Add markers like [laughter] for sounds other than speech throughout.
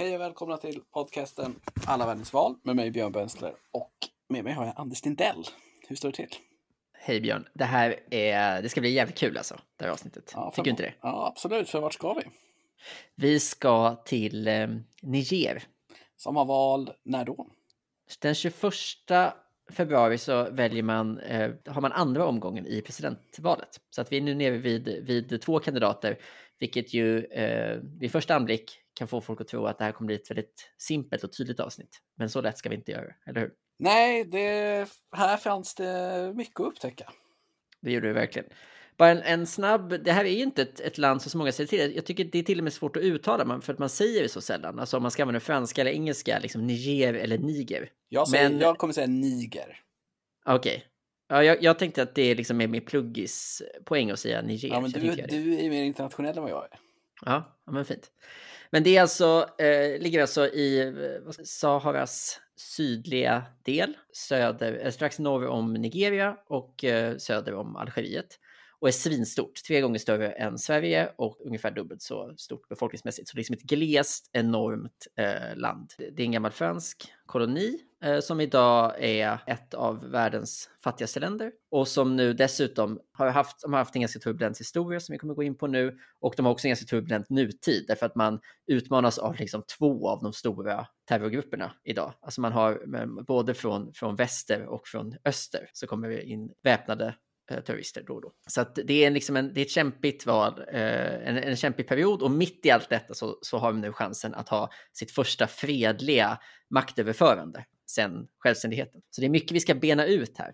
Hej och välkomna till podcasten Alla världens val med mig Björn Bensler och med mig har jag Anders Lindell. Hur står det till? Hej Björn, det här är, det ska bli jävligt kul alltså, det här avsnittet. Ja, Tycker du inte det? Ja, absolut. För vart ska vi? Vi ska till eh, Niger. Som har val när då? Den 21 februari så väljer man, eh, har man andra omgången i presidentvalet. Så att vi är nu nere vid, vid två kandidater, vilket ju eh, vid första anblick kan få folk att tro att det här kommer bli ett väldigt simpelt och tydligt avsnitt. Men så lätt ska vi inte göra, eller hur? Nej, det, här fanns det mycket att upptäcka. Det gjorde det verkligen. Bara en, en, snabb, det här är ju inte ett, ett land som så många säger till. Jag tycker det är till och med svårt att uttala för att man säger det så sällan. Alltså om man ska använda franska eller engelska, liksom Niger eller Niger. Jag, säger, Men, jag kommer säga Niger. Okej. Okay. Ja, jag, jag, tänkte att det är liksom mer pluggis poäng att säga Niger. Ja, men du, du är mer internationell än vad jag är. Ja, ja men fint. Men det är alltså, eh, ligger alltså i eh, Saharas sydliga del, söder, eh, strax norr om Nigeria och eh, söder om Algeriet och är svinstort, tre gånger större än Sverige och ungefär dubbelt så stort befolkningsmässigt. Så det är liksom ett glest, enormt eh, land. Det är en gammal fransk koloni eh, som idag är ett av världens fattigaste länder och som nu dessutom har haft, de har haft en ganska turbulent historia som vi kommer gå in på nu och de har också en ganska turbulent nutid därför att man utmanas av liksom två av de stora terrorgrupperna idag. Alltså man har eh, både från, från väster och från öster så kommer det in väpnade Eh, terrorister då och då. Så att det är liksom en, det är ett kämpigt val, eh, en, en kämpig period och mitt i allt detta så, så har de nu chansen att ha sitt första fredliga maktöverförande sedan självständigheten. Så det är mycket vi ska bena ut här.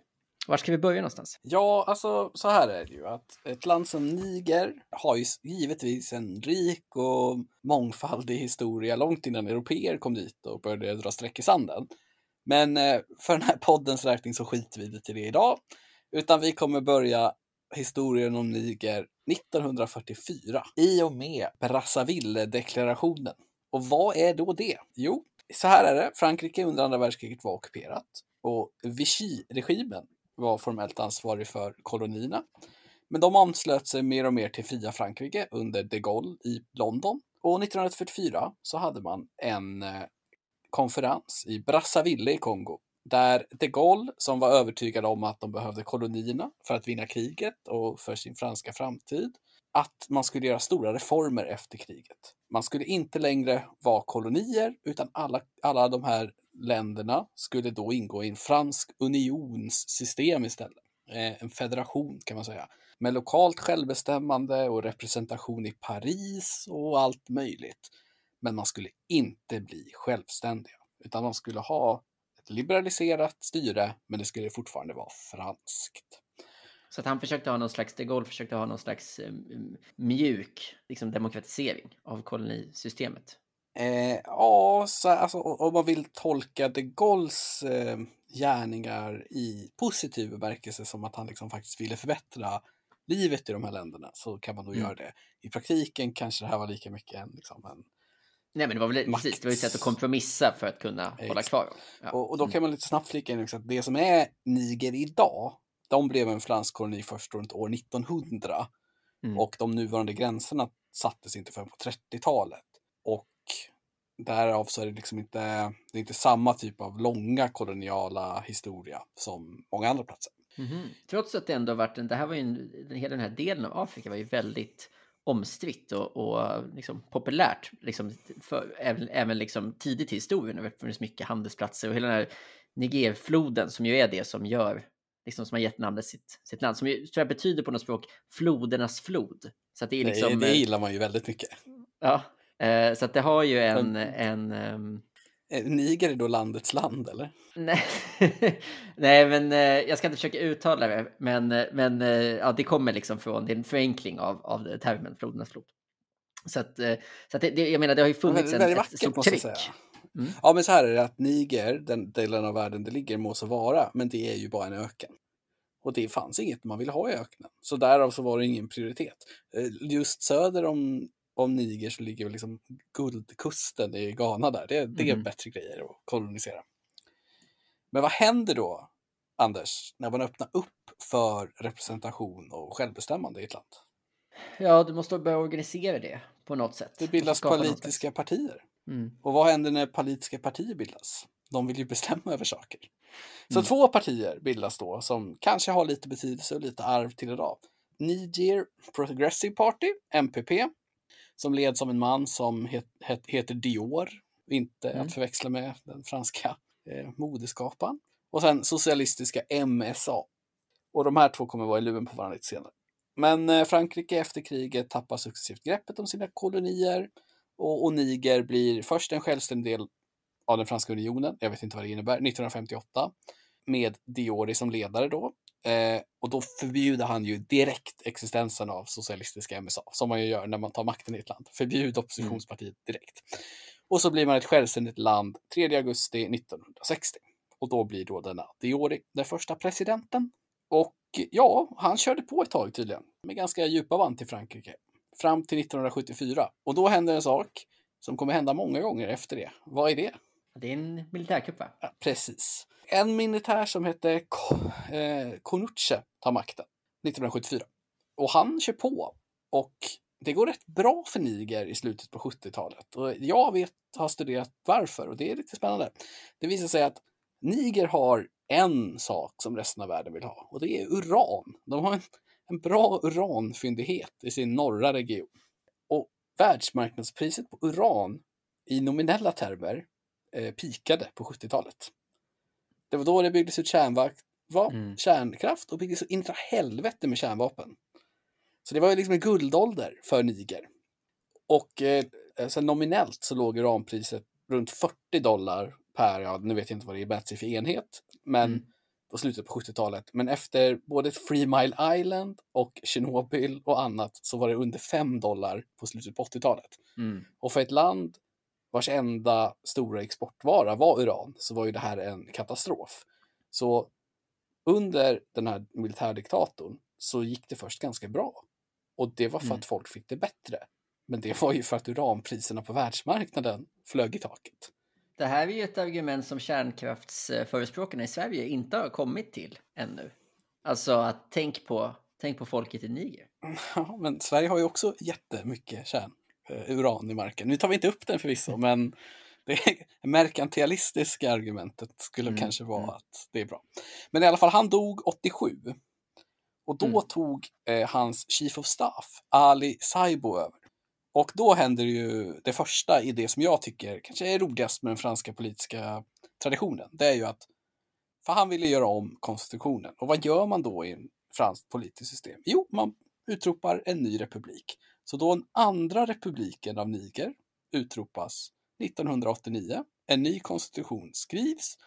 Var ska vi börja någonstans? Ja, alltså så här är det ju att ett land som Niger har ju givetvis en rik och mångfaldig historia långt innan europeer kom dit och började dra streck i sanden. Men eh, för den här poddens räkning så skiter vi lite i det idag. Utan vi kommer börja historien om Niger 1944 i och med Brazzaville-deklarationen. Och vad är då det? Jo, så här är det. Frankrike under andra världskriget var ockuperat och Vichy-regimen var formellt ansvarig för kolonierna. Men de anslöt sig mer och mer till fria Frankrike under de Gaulle i London. Och 1944 så hade man en eh, konferens i Brazzaville i Kongo där de Gaulle, som var övertygad om att de behövde kolonierna för att vinna kriget och för sin franska framtid, att man skulle göra stora reformer efter kriget. Man skulle inte längre vara kolonier, utan alla, alla de här länderna skulle då ingå i en fransk unionssystem istället. Eh, en federation kan man säga. Med lokalt självbestämmande och representation i Paris och allt möjligt. Men man skulle inte bli självständiga, utan man skulle ha liberaliserat styre, men det skulle fortfarande vara franskt. Så att han försökte ha någon slags, de Gaulle försökte ha någon slags eh, mjuk liksom, demokratisering av kolonisystemet. Eh, ja, så, alltså, om man vill tolka de Gaulles eh, gärningar i positiv bemärkelse som att han liksom faktiskt ville förbättra livet i de här länderna så kan man nog mm. göra det. I praktiken kanske det här var lika mycket en, liksom, en Nej, men det var väl makt. precis, det var ett sätt att kompromissa för att kunna Exakt. hålla kvar Ja. Och, och, då kan man lite snabbt flika in att det som är Niger idag, de blev en fransk koloni först runt år 1900 mm. och de nuvarande gränserna sattes inte förrän på 30-talet. Och därav så är det liksom inte, det är inte samma typ av långa koloniala historia som många andra platser. Mm -hmm. Trots att det ändå varit, en, det här var ju en, hela den här delen av Afrika var ju väldigt omstritt och, och liksom populärt. Liksom för, även även liksom tidigt i historien. Det har funnits mycket handelsplatser och hela den här Nigerfloden som ju är det som gör, liksom som har gett namnet sitt, sitt land, som ju, tror jag betyder på något språk flodernas flod. Så att det, är liksom, det, det gillar man ju väldigt mycket. Ja, eh, så att det har ju en, en, en Eh, Niger är då landets land, eller? Nej, [laughs] Nej men eh, jag ska inte försöka uttala det, men, eh, men ja, det kommer liksom från, det är en förenkling av, av termen flodernas flod. Så att, så att det, jag menar, det har ju funnits ja, en, ett stort tryck. Mm. Ja, men så här är det att Niger, den delen av världen det ligger, må så vara, men det är ju bara en öken. Och det fanns inget man ville ha i öknen. Så därav så var det ingen prioritet. Just söder om om Niger så ligger väl liksom guldkusten i Ghana där. Det, det är mm. bättre grejer att kolonisera. Men vad händer då, Anders, när man öppnar upp för representation och självbestämmande i ett land? Ja, du måste börja organisera det på något sätt. Det bildas politiska partier. Mm. Och vad händer när politiska partier bildas? De vill ju bestämma över saker. Så Mm. två partier bildas då som kanske har lite betydelse och lite arv till idag. Niger Progressive Party, MPP, som leds av en man som het, het, heter Dior, inte Mm. att förväxla med den franska eh, modeskaparen. Och sen socialistiska MSA. Och de här två kommer vara i luven på varandra lite senare. Men eh, Frankrike efter kriget tappar successivt greppet om sina kolonier och, och Niger blir först en självständig del av den franska unionen, jag vet inte vad det innebär, 1958 med Diori som ledare då. Eh, och då förbjuder han ju direkt existensen av socialistiska MSA, som man ju gör när man tar makten i ett land. Förbjud oppositionspartiet direkt. Och så blir man ett självständigt land 3 augusti 1960. Och då blir då denna Diori den första presidenten. Och ja, han körde på ett tag tydligen, med ganska djupa band till Frankrike. Fram till 1974. Och då hände en sak som kommer hända många gånger efter det. Vad är det? Det är en militärkupp va? Ja, precis. En militär som hette eh, Konuche tar makten 1974. Och han kör på. Och det går rätt bra för Niger i slutet på 70-talet. Och jag vet, har studerat varför och det är lite spännande. Det visar sig att Niger har en sak som resten av världen vill ha och det är uran. De har en, en bra uranfyndighet i sin norra region. Och världsmarknadspriset på uran i nominella termer eh, pikade på 70-talet. Det var då det byggdes ut kärnvakt, va, Mm. kärnkraft och byggdes in i helvete med kärnvapen. Så det var ju liksom en guldålder för Niger. Och eh, sen nominellt så låg uranpriset runt 40 dollar per, ja nu vet jag inte vad det är mäts i för enhet, men Mm. på slutet på 70-talet. Men efter både Three Mile Island och Tjernobyl och annat så var det under 5 dollar på slutet på 80-talet. Mm. Och för ett land vars enda stora exportvara var uran så var ju det här en katastrof. Så under den här militärdiktatorn så gick det först ganska bra. Och det var för Mm. att folk fick det bättre. Men det var ju för att uranpriserna på världsmarknaden flög i taket. Det här är ju ett argument som kärnkraftsförespråkarna i Sverige inte har kommit till ännu. Alltså att tänk på, tänk på folket i Niger. [laughs] Ja, men Sverige har ju också jättemycket kärn, uran i marken. Nu tar vi inte upp den förvisso, men det [laughs] merkantilistiska argumentet skulle Mm, kanske vara mm. att det är bra. Men i alla fall, han dog 87. Och då Mm. tog eh, hans chief of staff, Ali Saibo, över. Och då händer ju det första i det som jag tycker kanske är roligast med den franska politiska traditionen. Det är ju att, för han ville göra om konstitutionen. Och vad gör man då i en franskt politiskt system? Jo, man utropar en ny republik. Så då den andra republiken av Niger utropas 1989. En ny konstitution skrivs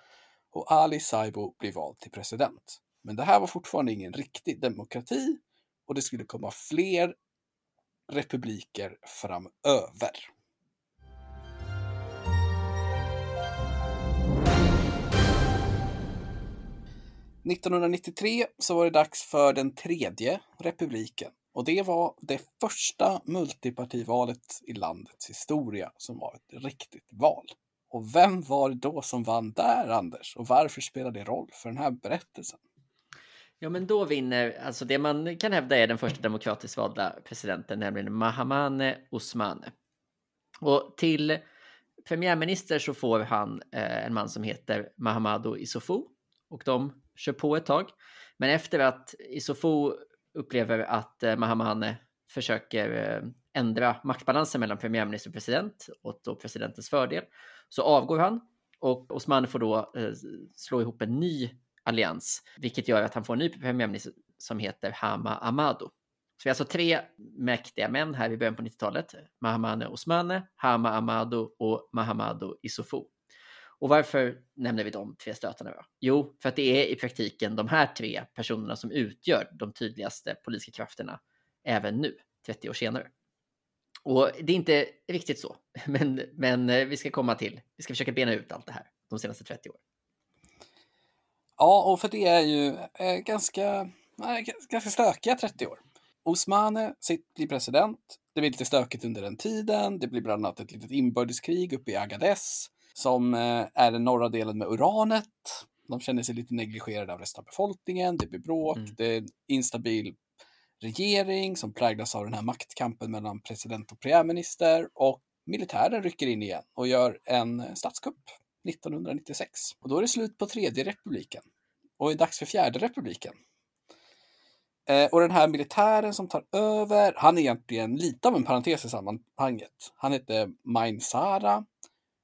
och Ali Saibo blir vald till president. Men det här var fortfarande ingen riktig demokrati och det skulle komma fler republiker framöver. –1993 så var det dags för den tredje republiken. Och det var det första multipartivalet i landets historia som var ett riktigt val. Och vem var det då som vann där, Anders? Och varför spelar det roll för den här berättelsen? Ja, men då vinner, alltså det man kan hävda är den första demokratiskt valda presidenten, nämligen Mahamane Osmane. Och till premiärminister så får han eh, en man som heter Mahamadou Isofo och de kör på ett tag. Men efter att Isofo upplever att eh, Mahamane försöker eh, ändra maktbalansen mellan premiärminister och president och då presidentens fördel så avgår han och Osman får då eh, slå ihop en ny allians, vilket gör att han får en ny premiärminister som heter Hama Amado. Så vi har alltså tre mäktiga män här i början på 90-talet. Mahamane Osmane, Hama Amado och Mahamado Isofo. Och varför nämner vi de tre stötarna då? Jo, för att det är i praktiken de här tre personerna som utgör de tydligaste politiska krafterna även nu, 30 år senare. Och det är inte riktigt så, [laughs] men, men eh, vi ska komma till, vi ska försöka bena ut allt det här de senaste 30 åren. Ja, och för det är ju eh, ganska, ganska stökiga 30 år. Osmane blir president. Det blir lite stökigt under den tiden. Det blir bland annat ett litet inbördeskrig uppe i Agadez som eh, är den norra delen med uranet. De känner sig lite negligerade av resten av befolkningen. Det blir bråk. Mm. Det är en instabil regering som präglas av den här maktkampen mellan president och premiärminister. Och militären rycker in igen och gör en statskupp 1996. Och då är det slut på tredje republiken och är dags för fjärde republiken. Eh, och den här militären som tar över, han är egentligen lite av en parentes i sammanhanget. Han heter Main Sara.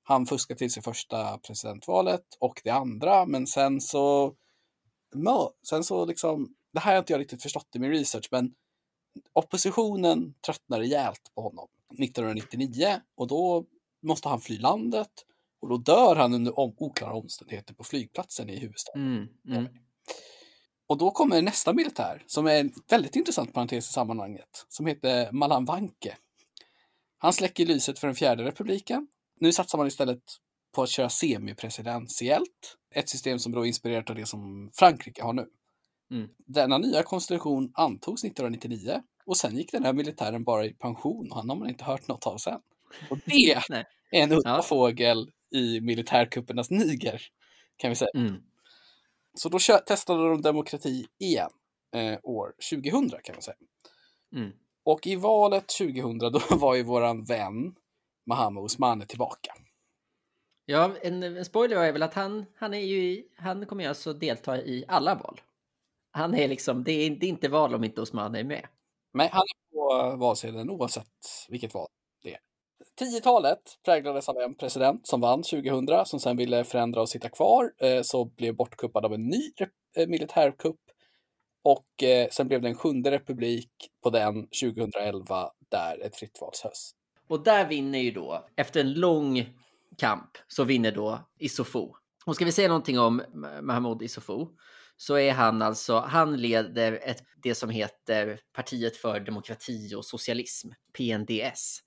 Han fuskar till sig första presidentvalet och det andra, men sen så... Sen så liksom, det här har inte jag riktigt förstått i min research, men oppositionen tröttnar rejält på honom 1999 och då måste han fly landet och då dör han under oklara omständigheter på flygplatsen i huvudstaden. Mm, mm. Och då kommer nästa militär som är en väldigt intressant parentes i sammanhanget som heter Malan Vanke. Han släcker lyset för den fjärde republiken. Nu satsar man istället på att köra semipresidentiellt. Ett system som då är inspirerat av det som Frankrike har nu. Mm. Denna nya konstitution antogs 1999 och sen gick den här militären bara i pension och han har man inte hört något av sen. Och det [laughs] är en udda ja. fågel i militärkuppernas Niger, kan vi säga. Mm. Så då testade de demokrati igen, eh, år 2000 kan man säga. Mm. Och i valet 2000 [laughs] då var ju våran vän Mahmoud Osmani tillbaka. Ja, en, en spoiler är väl att han, han, är ju, han kommer ju alltså delta i alla val. Han är liksom, det är, det är inte val om inte Osmani är med. Nej, han är på valsedeln oavsett vilket val det är. 10-talet präglades av en president som vann 2000 som sen ville förändra och sitta kvar, eh, så blev bortkuppad av en ny eh, militärkupp och eh, sen blev det en sjunde republik på den 2011 där ett frittvalshöst. Och där vinner ju då, efter en lång kamp, så vinner då Isofo. Och ska vi säga någonting om Mahmoud Isofo så är han alltså, han leder ett, det som heter Partiet för demokrati och socialism, PNDS.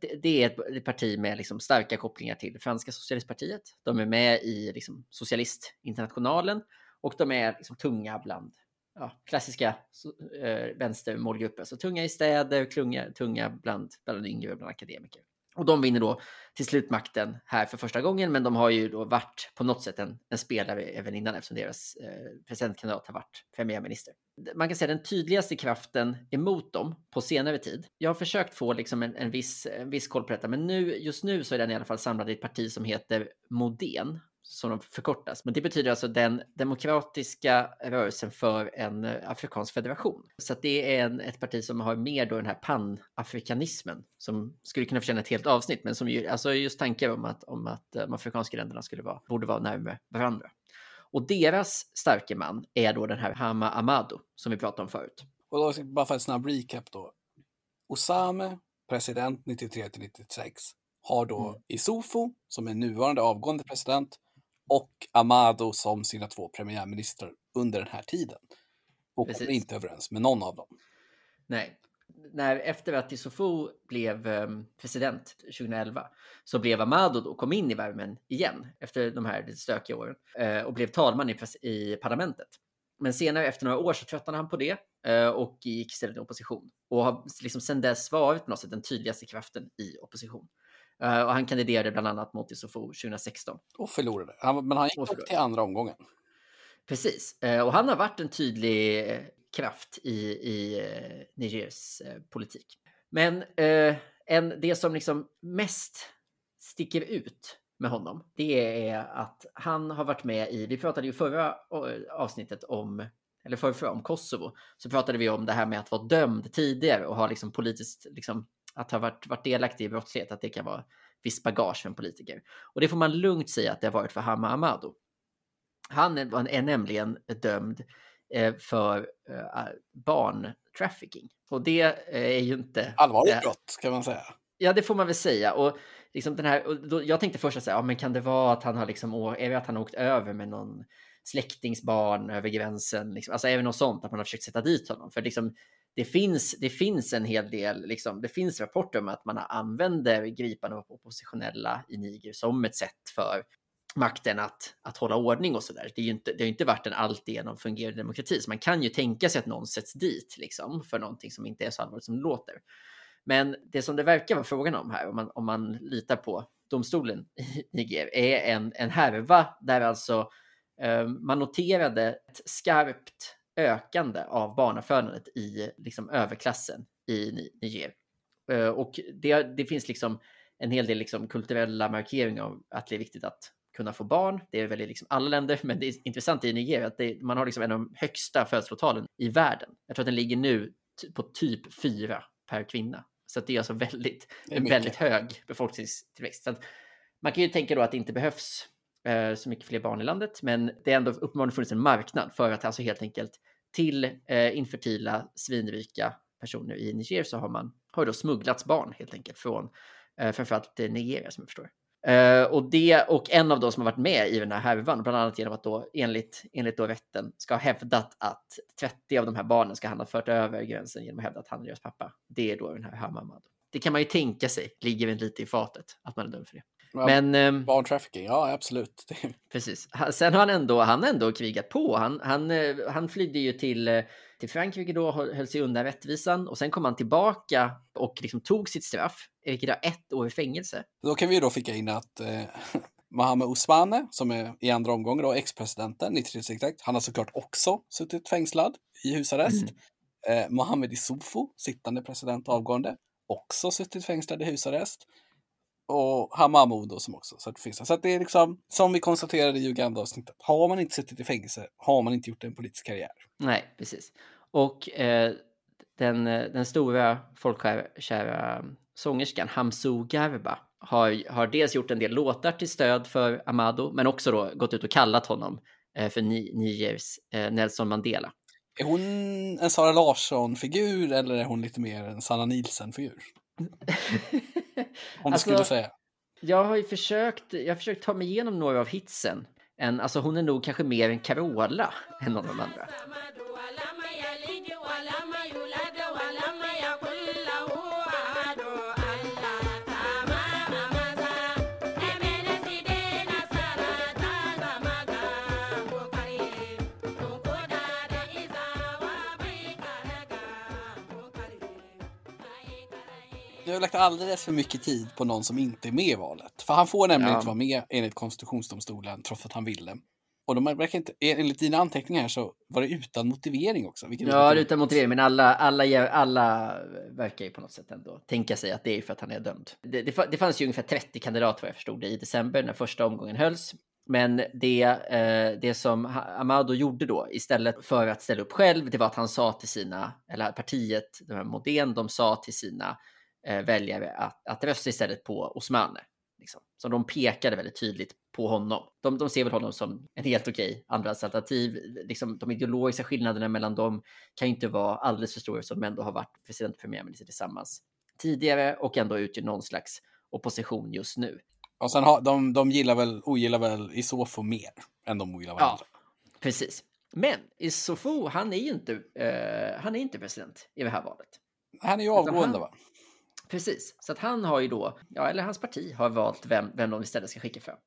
Det, det är ett parti med liksom starka kopplingar till Franska socialistpartiet. De är med i liksom socialistinternationalen och de är liksom tunga bland ja, klassiska eh, vänstermålgrupper. Så tunga i städer, klunga, tunga bland, bland yngre och bland akademiker. Och de vinner då till slut makten här för första gången, men de har ju då varit på något sätt en, en spelare även innan eftersom deras eh, presidentkandidat har varit premiärminister. Man kan säga den tydligaste kraften emot dem på senare tid. Jag har försökt få liksom en, en, viss, en viss koll på detta, men nu, just nu så är den i alla fall samlad i ett parti som heter Modén som de förkortas. Men det betyder alltså den demokratiska rörelsen för en eh, afrikansk federation. Så det är en, ett parti som har mer då den här panafrikanismen som skulle kunna förtjäna ett helt avsnitt, men som ju, alltså just tankar om att, om att de afrikanska länderna skulle vara, borde vara närmare varandra. Och deras starke man är då den här Hama Amado som vi pratade om förut. Och då, bara för en snabb recap då. Osame, president 93 till 96, har då mm. Isufo, som är nuvarande avgående president, och Amado som sina två premiärministrar under den här tiden. Och Precis. kommer inte överens med någon av dem. Nej. När, efter att Issoufou blev um, president 2011 så blev Amado då, kom in i värmen igen efter de här stökiga åren uh, och blev talman i, i parlamentet. Men senare efter några år så tröttnade han på det uh, och gick istället i opposition och har liksom sedan dess varit på något sätt den tydligaste kraften i opposition. Uh, och han kandiderade bland annat mot Issoufou 2016. Och förlorade. Han, men han gick upp till andra omgången. Precis. Uh, och han har varit en tydlig uh, kraft i, i Nigers politik. Men en, det som liksom mest sticker ut med honom, det är att han har varit med i, vi pratade ju förra avsnittet om eller för, för om Kosovo, så pratade vi om det här med att vara dömd tidigare och ha liksom politiskt liksom att ha varit, varit delaktig i brottslighet, att det kan vara viss bagage för en politiker. Och det får man lugnt säga att det har varit för Hama Amado. Han är, är nämligen dömd eh, för eh, barntrafficking. Och det eh, är ju inte... Allvarligt brott kan man säga. Ja, det får man väl säga. Och liksom den här, och då, jag tänkte först att säga, ja, men kan det vara att han har liksom, är det att han har åkt över med någon släktingsbarn över gränsen? Liksom, alltså även något sånt, att man har försökt sätta dit honom. För liksom, det finns, det finns en hel del, liksom, det finns rapporter om att man använder gripande av oppositionella i Niger som ett sätt för makten att, att hålla ordning och så där. Det, är ju inte, det har inte varit en alltigenom fungerande demokrati, så man kan ju tänka sig att någon sätts dit liksom, för någonting som inte är så allvarligt som det låter. Men det som det verkar vara frågan om här, om man, om man litar på domstolen i Niger, är en, en härva där alltså eh, man noterade ett skarpt ökande av barnafödandet i liksom, överklassen i Niger. Eh, och det, det finns liksom en hel del liksom kulturella markeringar av att det är viktigt att kunna få barn. Det är väl i liksom alla länder, [laughs] men det är intressant i Nigeria att det, man har liksom en av de högsta födslotalen i världen. Jag tror att den ligger nu på typ fyra per kvinna. Så det är alltså väldigt, är väldigt hög befolkningstillväxt. Man kan ju tänka då att det inte behövs eh, Eh, så mycket fler barn i landet, men det har ändå uppenbarligen funnits en marknad för att alltså helt enkelt till eh, infertila svinrika personer i Niger så har man har då smugglats barn helt enkelt från eh, framförallt eh, Nigeria som jag förstår. Uh, och det och en av de som har varit med i den här härvan, bland annat genom att då enligt, enligt då rätten ska ha hävdat att 30 av de här barnen ska han ha fört över gränsen genom att hävda att han är deras pappa. Det är då den här Hamamad. Det kan man ju tänka sig ligger väl lite i fatet att man är dömd för det. Ja, Men, um, barntrafficking, ja absolut. [laughs] precis. Sen har han ändå, han ändå krigat på. Han, han, eh, han flydde ju till, eh, till Frankrike då, höll sig undan rättvisan och sen kom han tillbaka och liksom tog sitt straff, vilket är ett år i fängelse. Då kan vi då skicka in att eh, [laughs] Mohamed Ousmane, som är i andra omgången då, ex-presidenten, 93 han har såklart också suttit fängslad i husarrest. Mm. Eh, Mohamed Issoufou, sittande president avgående, också suttit fängslad i husarrest och Hamamodo som också så att det finns. Så att det är liksom, som vi konstaterade i Uganda-avsnittet, har man inte suttit i fängelse har man inte gjort en politisk karriär. Nej, precis. Och eh, den, den stora folkkära sångerskan Hamsou Garba har, har dels gjort en del låtar till stöd för Amado, men också då gått ut och kallat honom eh, för Nigers eh, Nelson Mandela. Är hon en Sara Larsson-figur eller är hon lite mer en Sanna Nielsen-figur? Du alltså, skulle säga. Jag har ju försökt, jag har försökt ta mig igenom några av hitsen. En, alltså hon är nog kanske mer en Carola än någon av de andra. Du har lagt alldeles för mycket tid på någon som inte är med i valet. För han får nämligen ja. inte vara med enligt konstitutionsdomstolen trots att han ville. Och de verkar inte, enligt dina anteckningar så var det utan motivering också. ja, utan motivering, men alla, alla, alla verkar ju på något sätt ändå tänka sig att det är för att han är dömd. Det, det, det fanns ju ungefär 30 kandidater vad jag förstod det i december när första omgången hölls. Men det, eh, det som Amado gjorde då istället för att ställa upp själv, det var att han sa till sina, eller partiet, de här Modén, de sa till sina eh, väljare att, att rösta istället på Osmane. Liksom. Så de pekade väldigt tydligt på honom. De, de ser väl honom som en helt okej andrahandsalternativ. Liksom, de ideologiska skillnaderna mellan dem kan inte vara alldeles för stora som de ändå har varit president och premiärminister tillsammans tidigare och ändå utgör någon slags opposition just nu. Och sen har, de, de gillar väl, ogillar väl Isofo mer än de ogillar varandra. Ja, precis. Men Isofo, han är ju inte, uh, han är inte president i det här valet. Han är ju avgående han, va? Precis, så att han har ju då, ja, eller hans parti har valt vem, vem de istället ska skicka fram.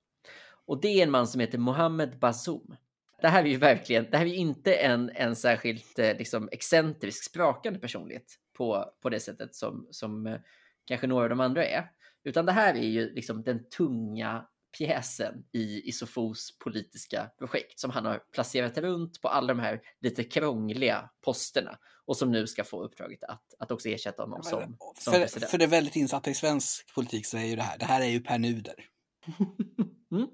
Och det är en man som heter Mohammed Bazoum. Det här är ju verkligen, det här är ju inte en, en särskilt eh, liksom, excentrisk, sprakande personlighet på, på det sättet som, som eh, kanske några av de andra är. Utan det här är ju liksom den tunga pjäsen i Isofos politiska projekt som han har placerat runt på alla de här lite krångliga posterna och som nu ska få uppdraget att, att också ersätta honom ja, som, som för, president. För det väldigt insatta i svensk politik så är ju det här, det här är ju Per Nuder. [laughs] mm.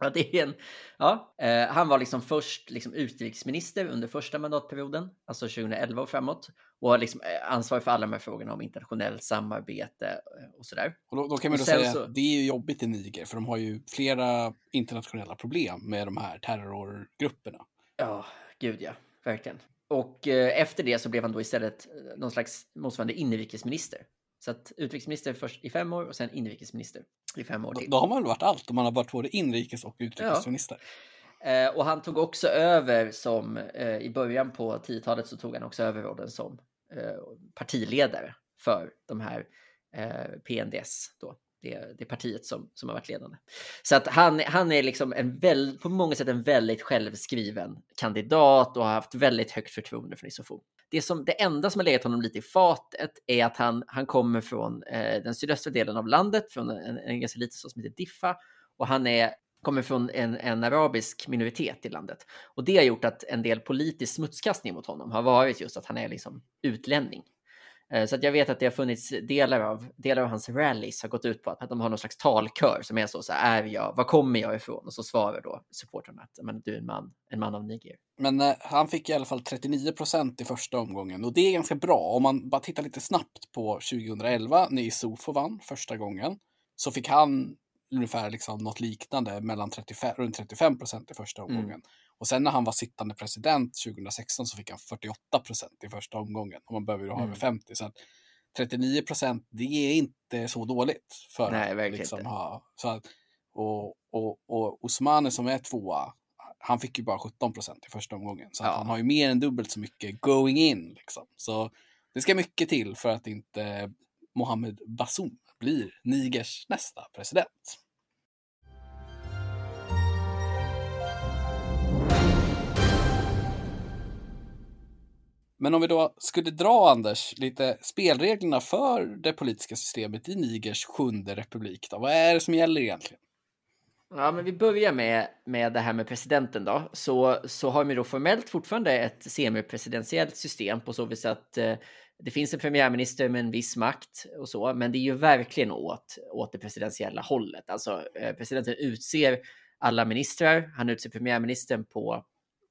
Ja, det är en, ja, eh, han var liksom först liksom utrikesminister under första mandatperioden, alltså 2011 och framåt, och har liksom eh, ansvar för alla de här frågorna om internationellt samarbete eh, och sådär. Och då, då kan man då säga så... att det är ju jobbigt i Niger, för de har ju flera internationella problem med de här terrorgrupperna. Ja, gud ja, verkligen. Och eh, efter det så blev han då istället eh, någon slags motsvarande inrikesminister. Så att utrikesminister först i fem år och sen inrikesminister i fem år till. Då, då har man väl varit allt om man har varit både inrikes och utrikesminister. Ja. Eh, och han tog också över som, eh, i början på 10-talet så tog han också över rollen som eh, partiledare för de här PNDS då det, det partiet som, som har varit ledande. Så att han, han är liksom en väl, på många sätt en väldigt självskriven kandidat och har haft väldigt högt förtroende för Isofo. Det, som, det enda som har legat honom lite i fatet är att han, han kommer från eh, den sydöstra delen av landet, från en, en ganska liten stad som heter Diffa och han är kommer från en, en, arabisk minoritet i landet. Och det har gjort att en del politisk smutskastning mot honom har varit just att han är liksom utlänning. Eh, så att jag vet att det har funnits delar av, delar av hans rallies har gått ut på att, att de har någon slags talkör som är så, så här, är jag, var kommer jag ifrån? Och så svarar då supportrarna att men, du är en man, en man av Niger. Men eh, han fick i alla fall 39 procent i första omgången och det är ganska bra. Om man bara tittar lite snabbt på 2011 när Isofo vann första gången så fick han ungefär liksom något liknande mellan 35, runt 35 procent i första mm. omgången. Mm. Och sen när han var sittande president 2016 så fick han 48 procent i första omgången. Och man behöver ju ha mm. över 50. Så att 39 procent, det är inte så dåligt. För Nej, verkligen liksom inte. Ha, så att, och, och, och Osmane som är tvåa, han fick ju bara 17 procent i första omgången. Så ja. han har ju mer än dubbelt så mycket going in. Liksom. Så det ska mycket till för att inte Mohammed Bazoum blir Nigers nästa president. Men om vi då skulle dra, Anders, lite spelreglerna för det politiska systemet i Nigers sjunde republik. Då. Vad är det som gäller egentligen? Ja, men vi börjar med, med det här med presidenten då. Så, så har vi då formellt fortfarande ett semipresidentiellt system på så vis att eh, det finns en premiärminister med en viss makt och så, men det är ju verkligen åt, åt det presidentiella hållet. Alltså eh, presidenten utser alla ministrar, han utser premiärministern på,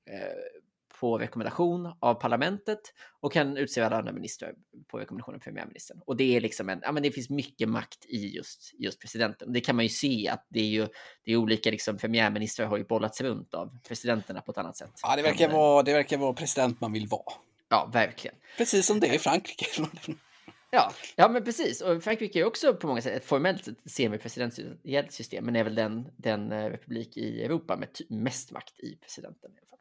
eh, på rekommendation av parlamentet och kan utse alla andra ministrar på rekommendation av premiärministern. Och det är liksom en, ja men det finns mycket makt i just, just presidenten. Det kan man ju se att det är ju, det är olika liksom premiärministrar har ju bollats runt av presidenterna på ett annat sätt. Ja, det verkar, vara, det verkar vara president man vill vara. Ja, verkligen. Precis som det är i Frankrike. [laughs] Ja, ja, men precis. Och Frankrike är också på många sätt ett formellt semipresidentiellt system, men är väl den, den eh, republik i Europa med mest makt i presidenten. I alla fall.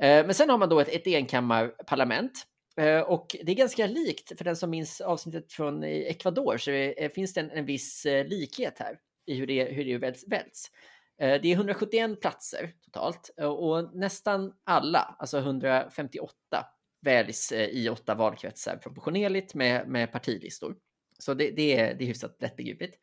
Eh, men sen har man då ett, ett enkammarparlament. Eh, och det är ganska likt, för den som minns avsnittet från eh, Ecuador, så det, finns det en, en viss likhet här i hur det, hur det väljs. väljs. Det är 171 platser totalt och nästan alla, alltså 158, väljs i åtta valkretsar proportionerligt med, med partilistor. Så det, det, är, det är hyfsat lättbegripligt.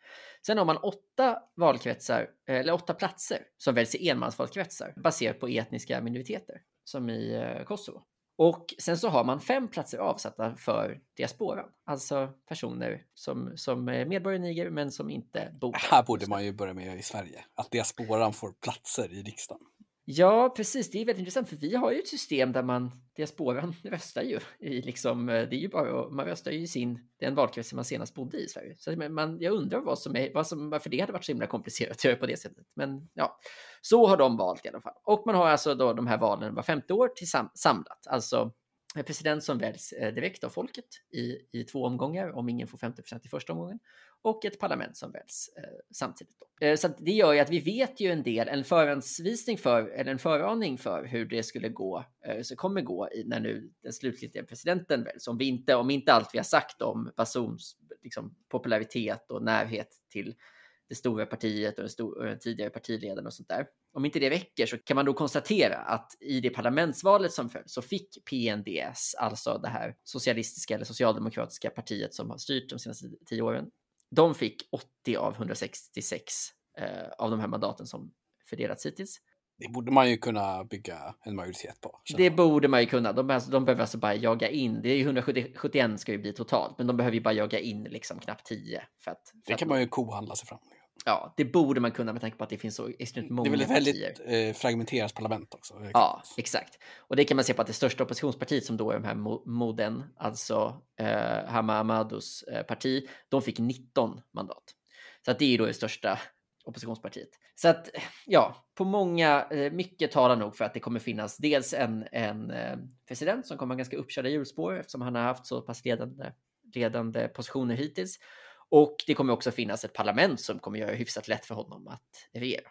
Sen har man åtta valkretsar, eller åtta platser som väljs i enmansvalkretsar baserat på etniska minoriteter, som i eh, Kosovo. Och sen så har man fem platser avsatta för diasporan, alltså personer som, som är medborgare i Niger men som inte bor Här borde man ju börja med i Sverige, att diasporan får platser i riksdagen. Ja, precis. Det är väldigt intressant för vi har ju ett system där man, diasporan [laughs] röstar ju i liksom, eh, det är ju bara, man röstar ju i sin, den valkrets man senast bodde i Sverige. Så man, jag undrar vad som är, vad som, varför det hade varit så himla komplicerat att [laughs] göra på det sättet. Men ja, så har de valt i alla fall. Och man har alltså då de här valen var femte år till sam, samlat, alltså president som väljs eh, direkt av folket i, i två omgångar om ingen får 50% i första omgången och ett parlament som väljs eh, samtidigt. Då. Eh, så det gör ju att vi vet ju en del, en förhandsvisning för, eller en föraning för hur det skulle gå, eh, så kommer gå i, när nu den slutgiltiga presidenten väljs. Om, vi inte, om inte allt vi har sagt om Bazooms liksom, popularitet och närhet till det stora partiet och den, stor, och den tidigare partiledaren och sånt där. Om inte det räcker så kan man då konstatera att i det parlamentsvalet som föll så fick PNDS, alltså det här socialistiska eller socialdemokratiska partiet som har styrt de senaste tio åren, de fick 80 av 166 eh, av de här mandaten som fördelats hittills. Det borde man ju kunna bygga en majoritet på. Det borde man ju kunna. De, alltså, de behöver alltså bara jaga in. Det är ju 171 ska ju bli totalt, men de behöver ju bara jaga in liksom knappt 10. För att, för det kan att, man ju kohandla sig fram. Ja, det borde man kunna med tanke på att det finns så extremt många partier. Det är väl ett väldigt eh, fragmenterat parlament också. Ja, exakt. Och det kan man se på att det största oppositionspartiet som då är de här Moden, alltså eh, Hama Amadous eh, parti, de fick 19 mandat. Så att det är då det största oppositionspartiet. Så att ja, på många, eh, mycket talar nog för att det kommer finnas dels en, en eh, president som kommer ha ganska uppkörda hjulspår eftersom han har haft så pass ledande, ledande positioner hittills. Och det kommer också finnas ett parlament som kommer göra det hyfsat lätt för honom att regera.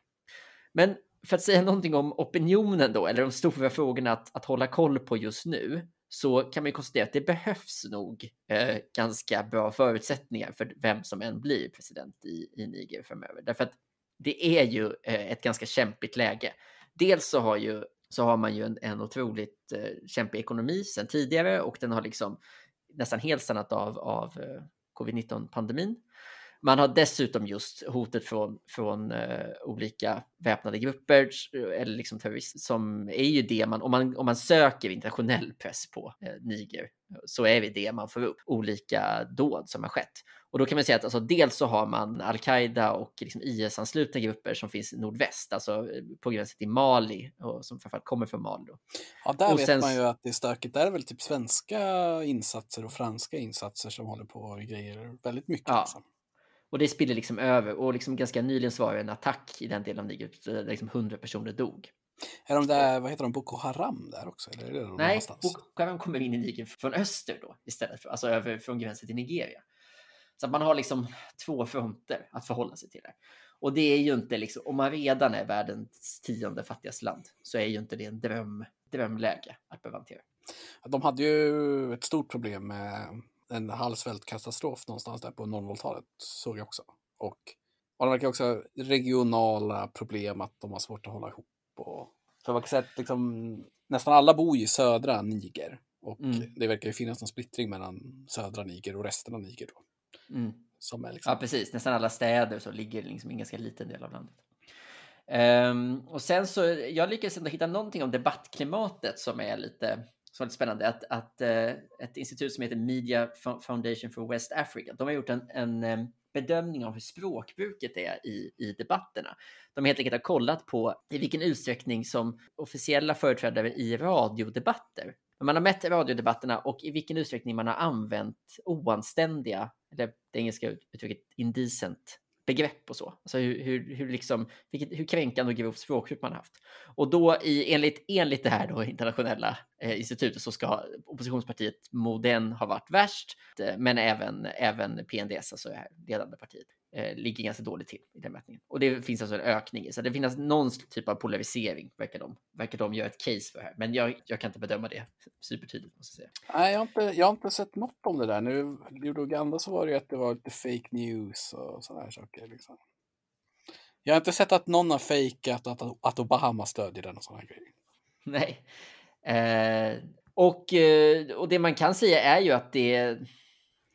Men för att säga någonting om opinionen då, eller de stora frågorna att, att hålla koll på just nu, så kan man ju konstatera att det behövs nog eh, ganska bra förutsättningar för vem som än blir president i, i Niger framöver. Därför att det är ju eh, ett ganska kämpigt läge. Dels så har, ju, så har man ju en, en otroligt eh, kämpig ekonomi sedan tidigare och den har liksom nästan helt stannat av, av eh, covid-19 pandemin. Man har dessutom just hotet från, från uh, olika väpnade grupper eller liksom terrorister som är ju det man, om man, om man söker internationell press på uh, Niger så är det det man får upp, olika dåd som har skett. Och då kan man säga att alltså, dels så har man al-Qaida och liksom IS-anslutna grupper som finns i nordväst, alltså på gränsen till Mali och som framförallt kommer från Mali. Då. Ja, där och vet sen- man ju att det är stökigt. Där är väl typ svenska insatser och franska insatser som håller på och grejer väldigt mycket. Ja. Liksom. Och det spiller liksom över och liksom ganska nyligen så var det en attack i den delen av Niger där liksom 100 personer dog. Är de där, vad heter de, Boko Haram där också? Eller är det Nej? Boko Haram kommer in i Niger från öster då istället, för, alltså över från gränsen till Nigeria. Så att man har liksom två fronter att förhålla sig till. Där. Och det är ju inte liksom, om man redan är världens tionde fattigaste land så är ju inte det en dröm, drömläge att behöva hantera. De hade ju ett stort problem med en halvsvältkatastrof någonstans där på 00-talet, såg jag också. Och, och de verkar också ha regionala problem att de har svårt att hålla ihop. Och, för man kan säga att liksom, nästan alla bor ju i södra Niger. Och Mm. det verkar ju finnas någon splittring mellan södra Niger och resten av Niger. Då, Mm. som är liksom, Ja, precis. Nästan alla städer så ligger liksom i en ganska liten del av landet. Ehm, och sen så, jag lyckades ändå hitta någonting om debattklimatet som är lite, som var lite spännande. Att, att eh, ett institut som heter Media Foundation for West Africa, de har gjort en, en eh, bedömning av hur språkbruket är i, i debatterna. De helt enkelt har kollat på i vilken utsträckning som officiella företrädare i radiodebatter man har mätt radiodebatterna och i vilken utsträckning man har använt oanständiga, eller det engelska uttrycket indecent, begrepp och så. Alltså hur, hur, hur, liksom, vilket, hur kränkande och grovt språkbruk man har haft. Och då i, enligt, enligt det här då, internationella institutet så ska oppositionspartiet Moden ha varit värst, eh, men även, även PNDS, alltså det här ledande partiet, eh, ligger ganska dåligt till i den mätningen. Och det finns alltså en ökning i, så det finns någon typ av polarisering, verkar de, verkar de göra ett case för här. Men jag, jag kan inte bedöma det supertydligt, måste jag säga. Nej, jag har, inte, jag har inte sett något om det där. Nu i Uganda så var det ju att det var lite fake news och sådana här saker. Liksom. Jag har inte sett att någon har fejkat att, att Obama stödjer den och sådana här grejer. Nej. Eh, och, eh, och det man kan säga är ju att det,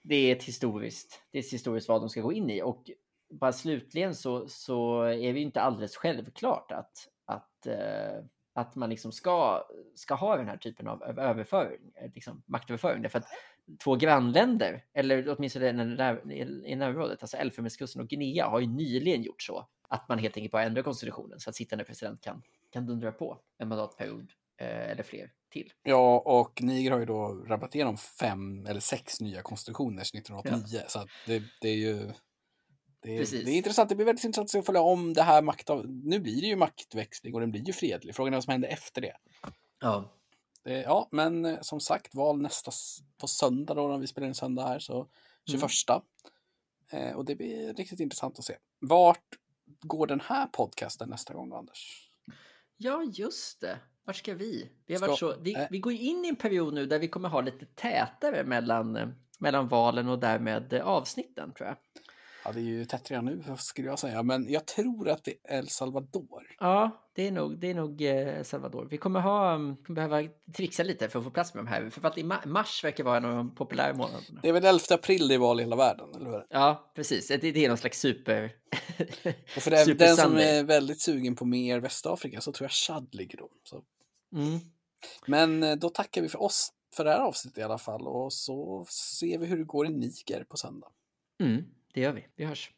det är ett historiskt, det är ett historiskt val de ska gå in i. Och bara slutligen så, så är det ju inte alldeles självklart att, att, eh, att man liksom ska, ska ha den här typen av överföring, liksom maktöverföring. Därför att två grannländer, eller åtminstone i närområdet, alltså Elfenbenskusten och Guinea, har ju nyligen gjort så att man helt enkelt bara ändrar konstitutionen så att sittande president kan, kan dundra på en mandatperiod eller fler till. Ja, och Niger har ju då rabbat igenom fem eller sex nya konstitutioner sedan 1989. Så att det, det är ju... Det är, det är intressant. Det blir väldigt intressant att följa om det här maktav... Nu blir det ju maktväxling och den blir ju fredlig. Frågan är vad som händer efter det. Ja, det ja, men eh, som sagt, val nästa på söndag då när vi spelar in söndag här, så 21. Eh, och det blir riktigt intressant att se. Vart går den här podcasten nästa gång Anders? ja just det. Vart ska vi? Vi, har Ska- varit så, vi, äh. vi går in i en period nu där vi kommer ha lite tätare mellan, eh, mellan valen och därmed eh, avsnitten tror jag. Ja, det är ju tätt redan nu skulle jag säga, men jag tror att det är El Salvador. Ja, det är nog, det är nog eh, El Salvador. Vi kommer, ha, kommer behöva trixa lite för att få plats med de här. För att i ma- mars verkar vara en av de populära månaderna. Det är väl 11 april det är val i hela världen, eller hur? Ja, precis. Det, det är någon slags super... [laughs] Och för den, Super den som är väldigt sugen på mer Västafrika så tror jag Chad ligger då. Mm. Men eh, då tackar vi för oss för det här avsnittet i alla fall och så ser vi hur det går i Niger på söndag. Mm, det gör vi. Vi hörs.